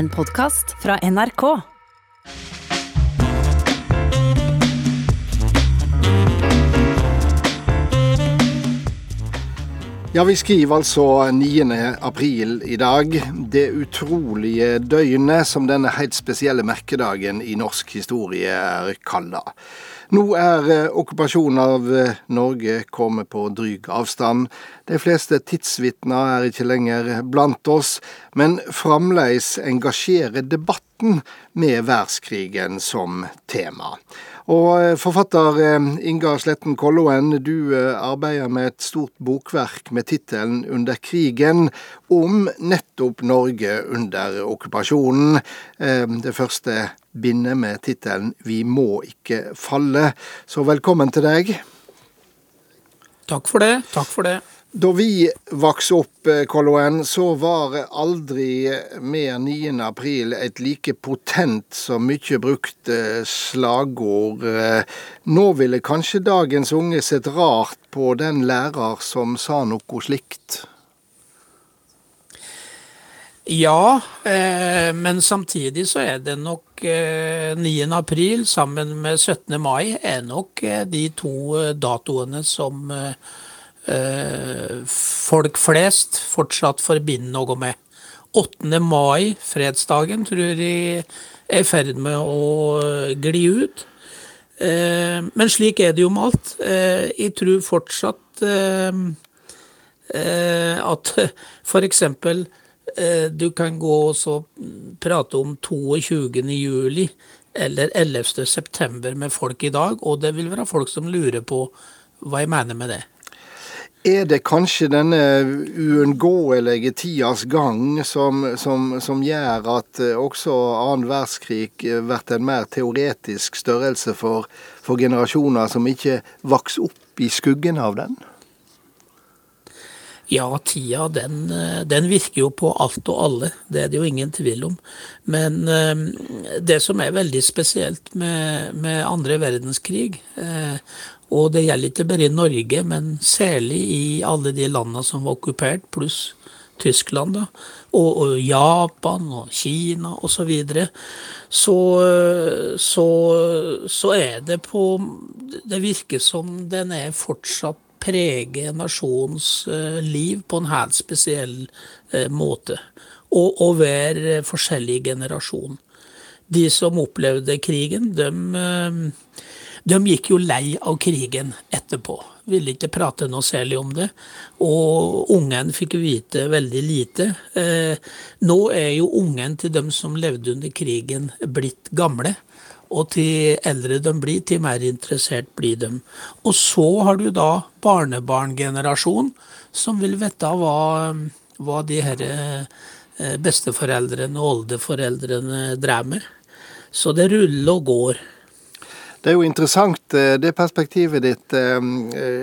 En podkast fra NRK. Ja, vi skriver altså 9. april i dag. Det utrolige døgnet som denne helt spesielle merkedagen i norsk historie er kalla. Nå er eh, okkupasjonen av eh, Norge kommet på dryg avstand. De fleste tidsvitner er ikke lenger blant oss, men fremdeles engasjerer debatten med verdenskrigen som tema. Og eh, Forfatter eh, Inga Sletten Kolloen, du eh, arbeider med et stort bokverk med tittelen 'Under krigen', om nettopp Norge under okkupasjonen. Det første bindet med tittelen 'Vi må ikke falle'. Så velkommen til deg. Takk for det. Takk for det. Da vi vokste opp, eh, Kolloen, så var aldri mer 9. april et like potent som mye brukt eh, slagord. Eh, nå ville kanskje dagens unge sett rart på den lærer som sa noe slikt? Ja, eh, men samtidig så er det nok eh, 9. april sammen med 17. mai er nok eh, de to datoene som Eh, folk flest fortsatt forbinder noe med. 8. mai, fredsdagen, tror jeg er i ferd med å gli ut. Eh, men slik er det jo med alt. Eh, jeg tror fortsatt at f.eks. du kan gå og prate om 22. juli eller 11. september med folk i dag, og det vil være folk som lurer på hva jeg mener med det. Er det kanskje denne uunngåelige tidas gang som, som, som, gjør at eh, også annen verdenskrig blir en mer teoretisk størrelse for, for generasjoner som ikke vokser opp i skuggen av den? Ja, tida den, den, virker jo på alt og alle, det er det jo ingen tvil om. Men eh, det som er veldig spesielt med, med andre verdenskrig, eh, og det gjelder ikke bare i Norge, men særlig i alle de landene som var okkupert, pluss Tyskland, da, og, og, Japan og Kina osv. Så, videre, så, så så er det på Det virker som den er fortsatt preger nasjonens uh, liv på en helt spesiell uh, måte. Og, og hver forskjellig generasjon. De som opplevde krigen, de de gikk jo lei av krigen etterpå. Ville ikke prate noe særlig om det. Og ungen fikk vite veldig lite. Eh, nå er jo ungen til dem som levde under krigen, blitt gamle. Og til eldre de blir, til mer interessert blir de. Og så har du da barnebarngenerasjonen, som vil vite hva, hva de her eh, besteforeldrene og oldeforeldrene drev med. Så det ruller og går. Det er jo interessant eh, det perspektivet ditt, eh,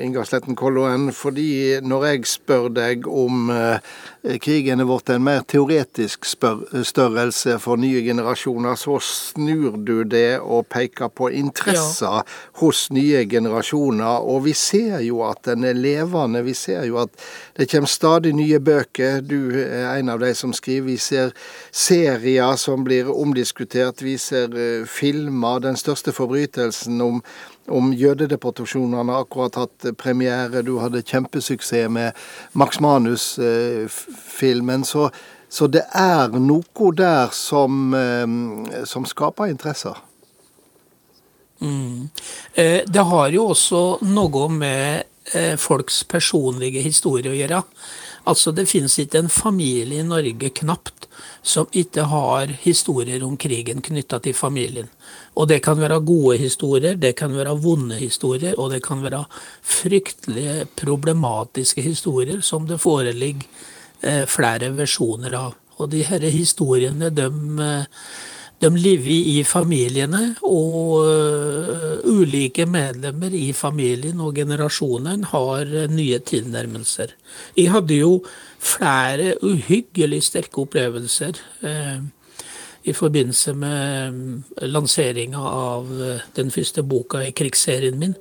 Ingar Sletten Kolloen. Fordi når jeg spør deg om eh, krigen er blitt en mer teoretisk størrelse for nye generasjoner, så snur du det og peker på interesser ja. hos nye generasjoner. Og vi ser jo at den er levende. Vi ser jo at det kommer stadig nye bøker. Du er en av de som skriver. Vi ser serier som blir omdiskutert. Vi ser filmer. Den største forbrytelsen bevegelsen om, om jødedeportasjonene akkurat hatt premiere. Du hadde kjempesuksess med Max Manus-filmen. Så, så, det er noe der som, eh, som skaper interesser. Mm. Eh, det har jo også noe med eh, folks personlige historie å gjøre. Altså, det finnes ikke en familie i Norge knapt som ikke har historier om krigen knytta til familien. Og det kan være gode historier, det kan være vonde historier, og det kan være fryktelige problematiske historier som det foreligger eh, flere versjoner av. Og de disse historiene, de eh, de lever i familiene, og uh, ulike medlemmer i familien og generasjonen har uh, nye tilnærmelser. Jeg hadde jo flere uhyggelig sterke opplevelser uh, i forbindelse med um, lanseringa av den første boka i krigsserien min,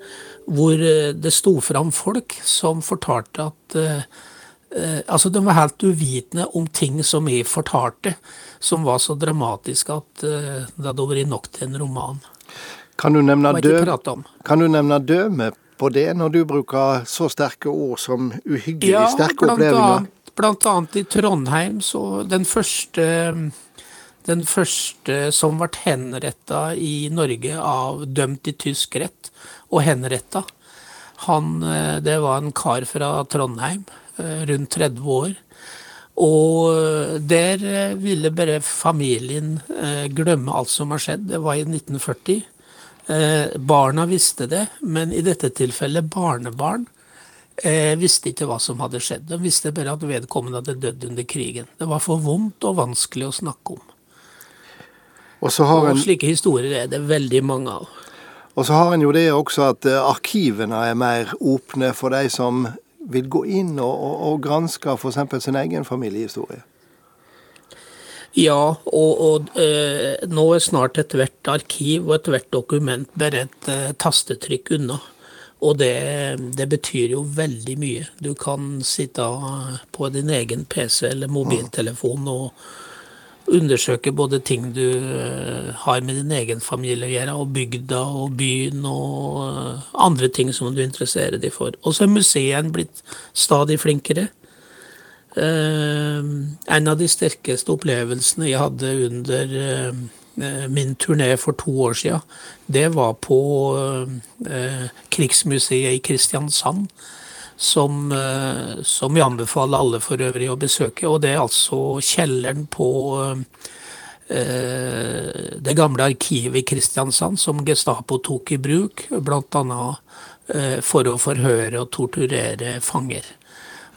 hvor det sto fram folk som fortalte at eh, Altså, de var helt uvitende om ting som jeg fortalte, som var så dramatiske at eh, det hadde vært nok til en roman. Kan du nevne, dø kan du nevne døme på det, når du bruker så sterke ord som uhyggelig sterke blant opplevelser? annet, blant annet i Trondheim, så den første den første som ble henretta i Norge av dømt i tysk rett, og henretta, han, eh, det var en kar fra Trondheim, eh, rundt 30 år. Og der eh, ville bare familien eh, glemme alt som har skjedd. Det var i 1940. Eh, Barna visste det, men i dette tilfellet barnebarn eh, visste ikke hva som hadde skjedd. De visste bare at vedkommende hadde dødd under krigen. Det var for vondt og vanskelig å snakke om. Og så har Og slike historier er det veldig mange av. Og så har en jo det også at eh, arkivene er mer åpne for de som vil gå inn og, og, og granske f.eks. sin egen familiehistorie. Ja, og, og eh, nå er snart ethvert arkiv og ethvert dokument bare et eh, tastetrykk unna. Og det, det betyr jo veldig mye. Du kan sitte på din egen PC eller mobiltelefon og undersøke både ting du eh, har med din egen familie å gjøre, og bygda og byen og eh, andre ting som du interesserer deg for. Og så er museene blitt stadig flinkere. Eh, en av de sterkeste opplevelsene jeg hadde under min turné for to år siden, det var på Krigsmuseet i Kristiansand. Som, eh, som jeg anbefaler alle for øvrig å besøke. Og det er altså kjelleren på eh, det gamle arkivet i Kristiansand som Gestapo tok i bruk, bl.a. Eh, for å forhøre og torturere fanger.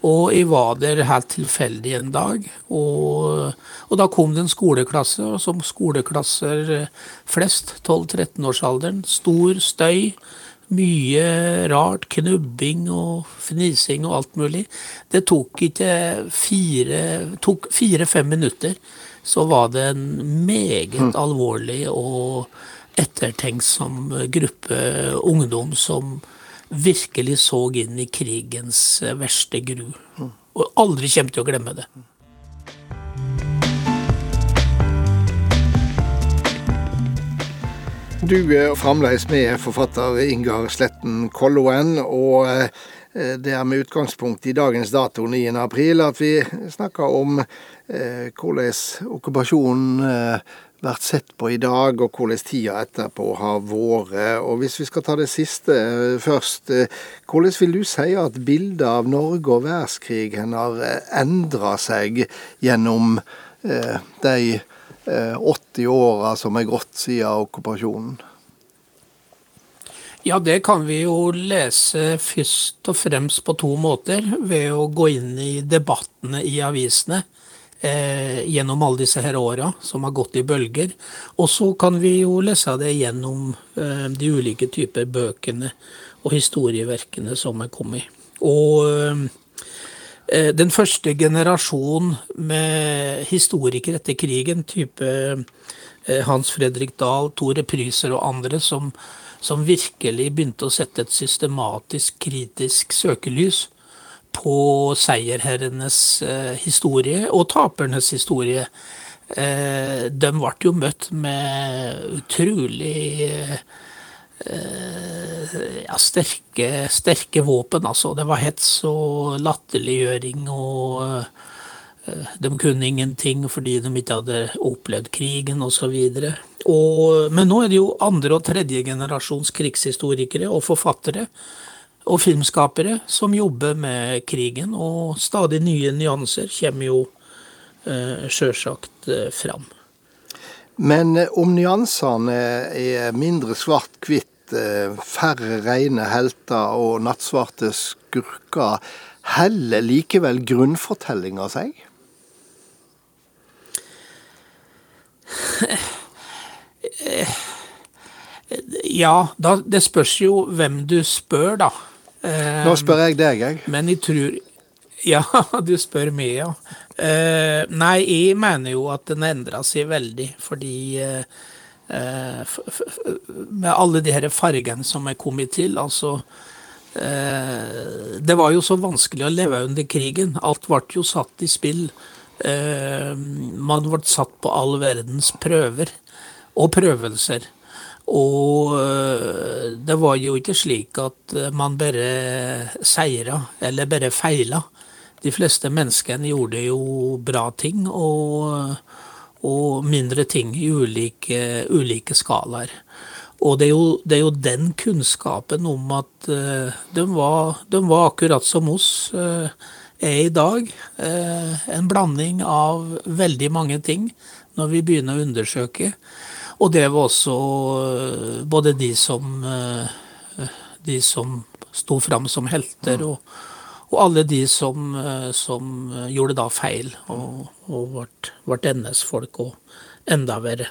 Og jeg var der helt tilfeldig en dag, og, og da kom det en skoleklasse, og som skoleklasser flest, 12-13-årsalderen, stor støy, mye rart, knubbing og fnising og alt mulig. Det tok ikke fire-fem fire, minutter, så var det en meget alvorlig og ettertenksom gruppe ungdom som virkelig så inn i krigens verste gru. Og aldri kommer til å glemme det. Du er fremdeles med forfatter Ingar Sletten Kolloen, og eh, det er med utgangspunkt i dagens dato 9. april at vi snakker om eh, hvordan okkupasjonen vært blir sett på i dag, og hvordan tida etterpå har vært. Og hvis vi skal ta det siste eh, først, eh, hvordan vil du si at bildet av Norge og verdenskrigen har endra seg gjennom eh, de 80 åra som er gått siden okkupasjonen? Ja, det kan vi jo lese først og fremst på to måter. Ved å gå inn i debattene i avisene eh, gjennom alle disse her åra som har gått i bølger. Og så kan vi jo lese det gjennom eh, de ulike typer bøkene og historieverkene som er kommet. Og eh, den første generasjonen med historikere etter krigen, type Hans Fredrik Dahl, Tore Pryser og andre, som, som virkelig begynte å sette et systematisk, kritisk søkelys på seierherrenes eh, historie og tapernes historie. Eh, de ble jo møtt med utrolig eh, ja, sterke, sterke våpen, altså. Det var hets og latterliggjøring og eh, de kunne ingenting fordi de ikke hadde opplevd krigen osv. Men nå er det jo andre- og tredje generasjons krigshistorikere og forfattere og filmskapere som jobber med krigen, og stadig nye nyanser kommer jo eh, sjølsagt eh, fram. Men eh, om nyansene er mindre svart-hvitt, eh, færre rene helter og nattsvarte skurker, heller likevel grunnfortellinga seg? Ja, da, det spørs jo hvem du spør, da. Nå spør jeg deg, jeg. Men jeg tror Ja, du spør meg, ja. Eh, nei, jeg mener jo at den endra seg veldig, fordi eh, med alle de her fargene som er kommet til, altså Eh, det var jo så vanskelig å leve under krigen. Alt ble jo satt i spill. Eh, man ble satt på all verdens prøver og prøvelser. Og eh, det var jo ikke slik at man bare seira eller bare feila. De fleste menneskene gjorde jo bra ting og, og mindre ting i ulike, ulike skalaer. Og det er, jo, det er, jo, den kunnskapen om at uh, de, var, de, var, akkurat som oss uh, er i dag. Uh, en blanding av veldig mange ting når vi begynner å undersøke. Og det var også både de som, de som sto fram som helter, og, og, alle de som, som, gjorde da feil og, og ble NS-folk, og enda verre.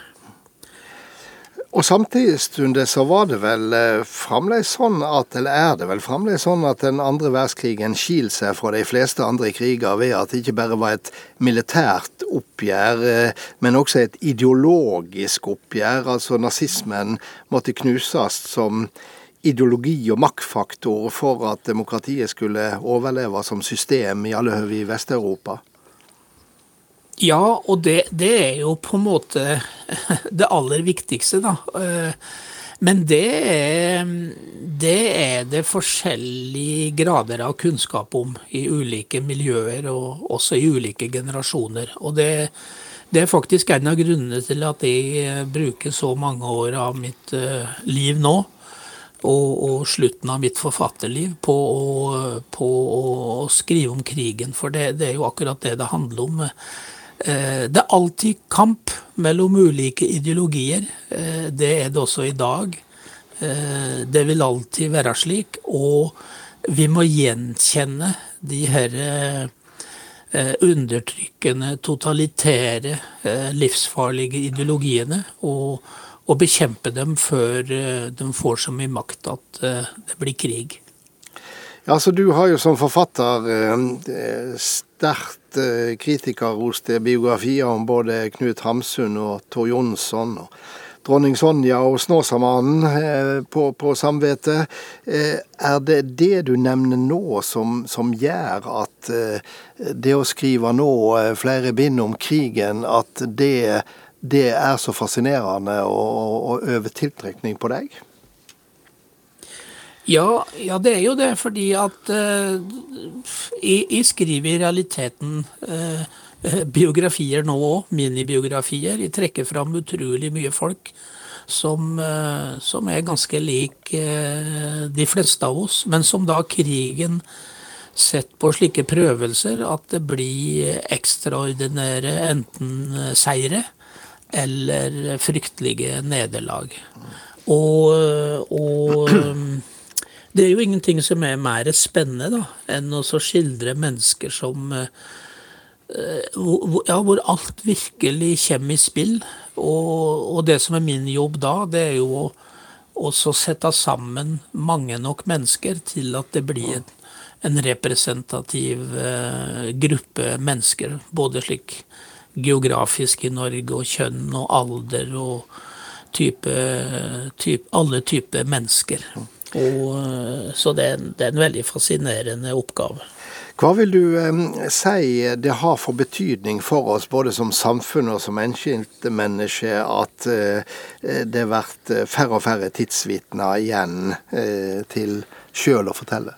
Og samtidig så var det vel eh, fremdeles sånn at, eller er det vel fremdeles sånn at den andre verdenskrigen skiller seg fra de fleste andre kriger ved at det ikke bare var et militært oppgjør, eh, men også et ideologisk oppgjør. Altså nazismen måtte knuses som ideologi og maktfaktor for at demokratiet skulle overleve som system i alle høve i Vest-Europa. Ja, og det, det, er jo på en måte det aller viktigste, da. Eh, men det er, det er det forskjellige grader av kunnskap om i ulike miljøer, og også i ulike generasjoner. Og det, det er faktisk en av grunnene til at jeg bruker så mange år av mitt eh, liv nå, og, og slutten av mitt forfatterliv, på å, på å skrive om krigen. For det, det, er jo akkurat det det handler om. Eh, det er alltid kamp mellom ulike ideologier. Eh, det er det også i dag. Eh, det vil alltid være slik. Og vi må gjenkjenne de her undertrykkende, totalitære, livsfarlige ideologiene. Og, og bekjempe dem før de får så mye makt at det blir krig. Ja, så Du har jo som forfatter sterkt eh, kritikerroste biografier om både Knut Hamsun og Tor Jonsson. og Dronning Sonja og Snåsamannen eh, på, på samvittet. Eh, er det det du nevner nå som, som gjør at eh, det å skrive nå eh, flere bind om krigen, at det, det er så fascinerende og øver tiltrekning på deg? Ja, ja, det er jo det, fordi at uh, jeg, jeg, skriver i realiteten uh, biografier nå òg, minibiografier. Jeg trekker fram utrolig mye folk som, uh, som er ganske lik de fleste av oss, men som da krigen sett på slike prøvelser at det blir ekstraordinære enten seire eller fryktelige nederlag. Og, og det er jo ingenting som er mer spennende da, enn å skildre mennesker som eh, ja, hvor alt virkelig kommer i spill. Og, og, det som er min jobb da, det er jo å sette sammen mange nok mennesker til at det blir en, en representativ uh, gruppe mennesker. Både slik geografisk i Norge, og kjønn og alder og type, type, alle typer mennesker. Og, eh, så det er, en, det er, en, veldig fascinerende oppgave. Hva vil du eh, si det har for betydning for oss, både som samfunn og som enkeltmenneske, at eh, det blir færre og færre tidsvitner igjen eh, til sjøl å fortelle?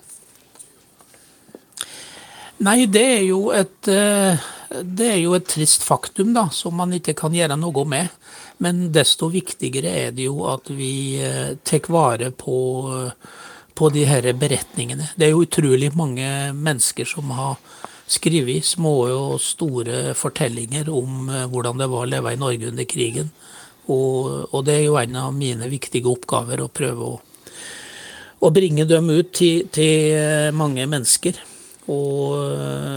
Nei, det er jo et eh, det er jo et trist faktum da, som man ikke kan gjøre noe med. Men desto viktigere er det jo at vi eh, tar vare på, på de her beretningene. Det er jo utrolig mange mennesker som har skrevet små og store fortellinger om eh, hvordan det var å leve i Norge under krigen. Og, og det er jo en av mine viktige oppgaver å prøve å, å bringe dem ut til, til eh, mange mennesker. Og,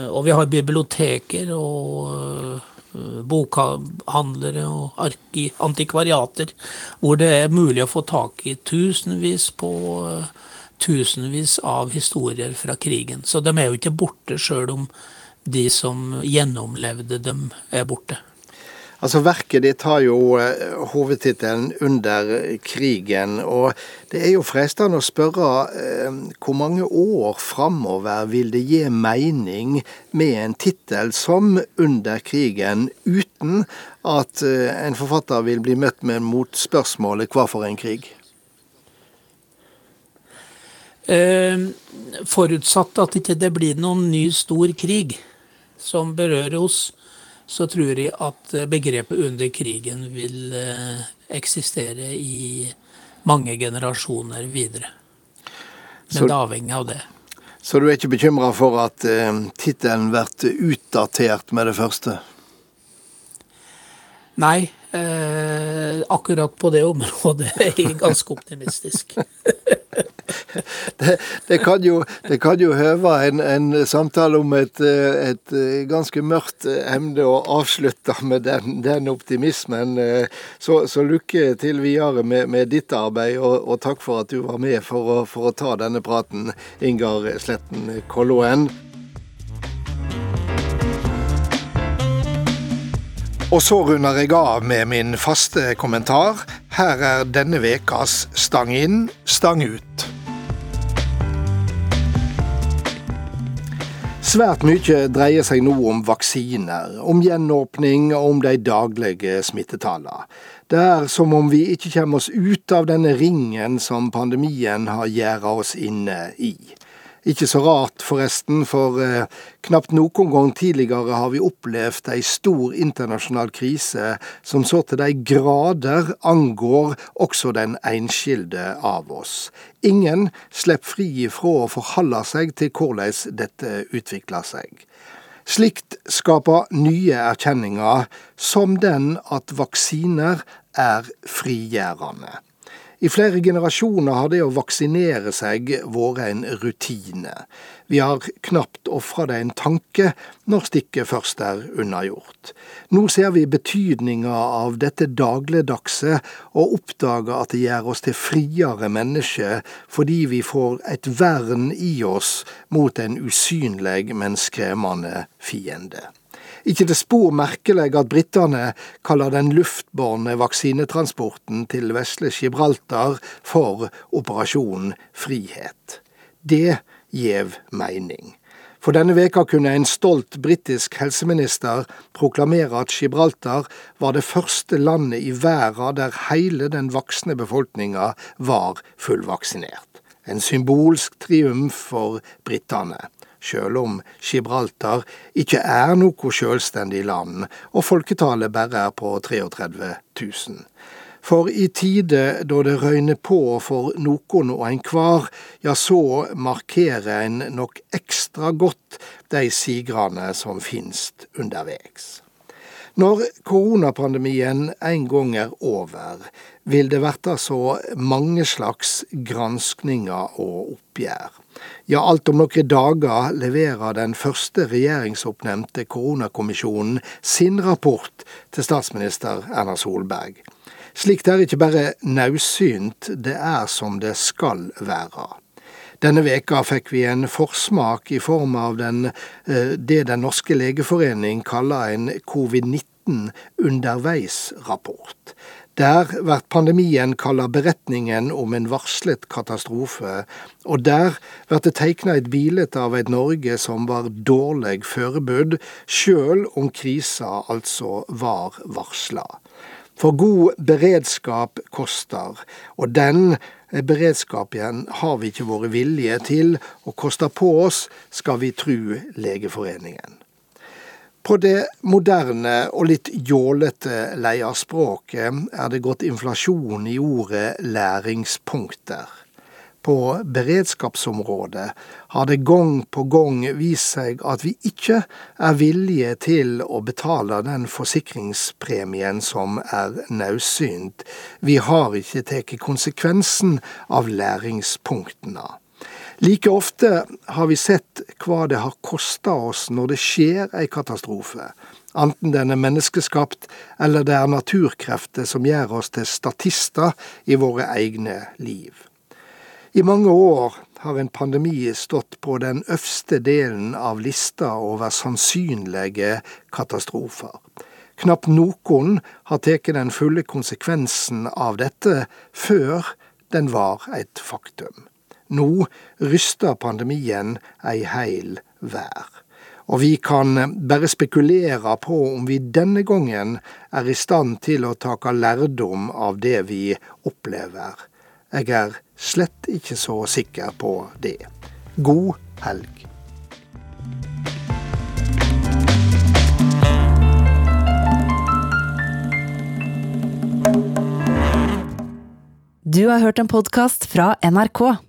og, vi har biblioteker og Eh, bokhandlere og antikvariater, hvor det er mulig å få tak i tusenvis på eh, tusenvis av historier fra krigen. Så de er jo ikke borte sjøl om de som gjennomlevde dem, er borte. Altså Verket ditt har jo uh, hovedtittelen 'Under krigen'. og Det er jo fristende å spørre uh, hvor mange år framover vil det gi mening med en tittel som 'Under krigen', uten at uh, en forfatter vil bli møtt med motspørsmålet 'Hva for en krig'? forutsatt at ikke det blir noen ny stor krig som berører oss, så tror jeg at begrepet 'under krigen' vil eh, eksistere i mange generasjoner videre. Men det avhenger av det. Så du er ikke bekymra for at uh, tittelen blir utdatert med det første? Nei, eh, akkurat på det området er jeg ganske optimistisk. det, det, kan jo, det kan jo høve en, en, samtale om et, et, ganske mørkt emne å avslutte med den, den optimismen. Så, så, lykke til videre med, med ditt arbeid, og, og, takk for at du var med for å, for å ta denne praten, Ingar Sletten Kolloen. Og så runder jeg av med min faste kommentar. Her er denne vekas Stang inn, stang ut. Svært mye dreier seg nå om vaksiner, om gjenåpning og om de daglige smittetallene. Det er som om vi ikke kommer oss ut av denne ringen som pandemien har gjerdet oss inne i. Ikke så rart, forresten, for eh, knapt noen gang tidligere har vi opplevd ei stor internasjonal krise som så til de grader angår også den enskilde av oss. Ingen slipper fri ifra å forholde seg til hvordan dette utvikler seg. Slikt skaper nye erkjenninger, som den at vaksiner er frigjørende. I flere generasjoner har det å vaksinere seg vært en rutine. Vi har knapt ofra det en tanke når stikket først er unnagjort. Nå ser vi betydninga av dette dagligdagse, og oppdager at det gjør oss til friere mennesker fordi vi får et vern i oss mot en usynlig, men skremmende fiende ikke det spor merkelig at britene kaller den luftbårne vaksinetransporten til vesle Gibraltar for Operasjon Frihet. Det gjev mening. For denne veka kunne en stolt britisk helseminister proklamere at Gibraltar var det første landet i verden der hele den voksne befolkninga var fullvaksinert. En symbolsk triumf for britene sjøl om Gibraltar ikke er noe sjølstendig land, og folketallet bare er på 33 000. For i tider da det røyner på for noen og enhver, ja, så markerer en nok ekstra godt de sigrene som finst undervegs. Når koronapandemien en gang er over, vil det verte så mange slags granskninger og oppgjør. Ja, alt om noen dager leverer den første regjeringsoppnevnte koronakommisjonen sin rapport til statsminister Erna Solberg. Slikt er ikke bare naudsynt, det er som det skal være. Denne veka fikk vi en forsmak i form av den, eh, det Den norske legeforening kaller en covid-19 underveisrapport. Der blir pandemien kalla beretningen om en varslet katastrofe, og der blir det tegna et bilde av et Norge som var dårlig forberedt, sjøl om krisa altså var varsla. For god beredskap koster, og den beredskapen har vi ikke vært villige til å koste på oss, skal vi tru Legeforeningen. På det moderne og litt jålete leierspråket er det gått inflasjon i ordet læringspunkter. På beredskapsområdet har det gang på gang vist seg at vi ikke er villige til å betale den forsikringspremien som er naudsynt. Vi har ikke tatt konsekvensen av læringspunktene. Like ofte har vi sett hva det har kosta oss når det skjer ei katastrofe, enten den er menneskeskapt eller det er naturkrefter som gjør oss til statister i våre egne liv. I mange år har en pandemi stått på den øverste delen av lista over sannsynlige katastrofer. Knapt noen har tatt den fulle konsekvensen av dette før den var et faktum. Nå ryster pandemien ei heil vær. Og vi kan bare spekulere på om vi denne gangen er i stand til å take lærdom av det vi opplever. Jeg er slett ikke så sikker på det. God helg. Du har hørt en podkast fra NRK.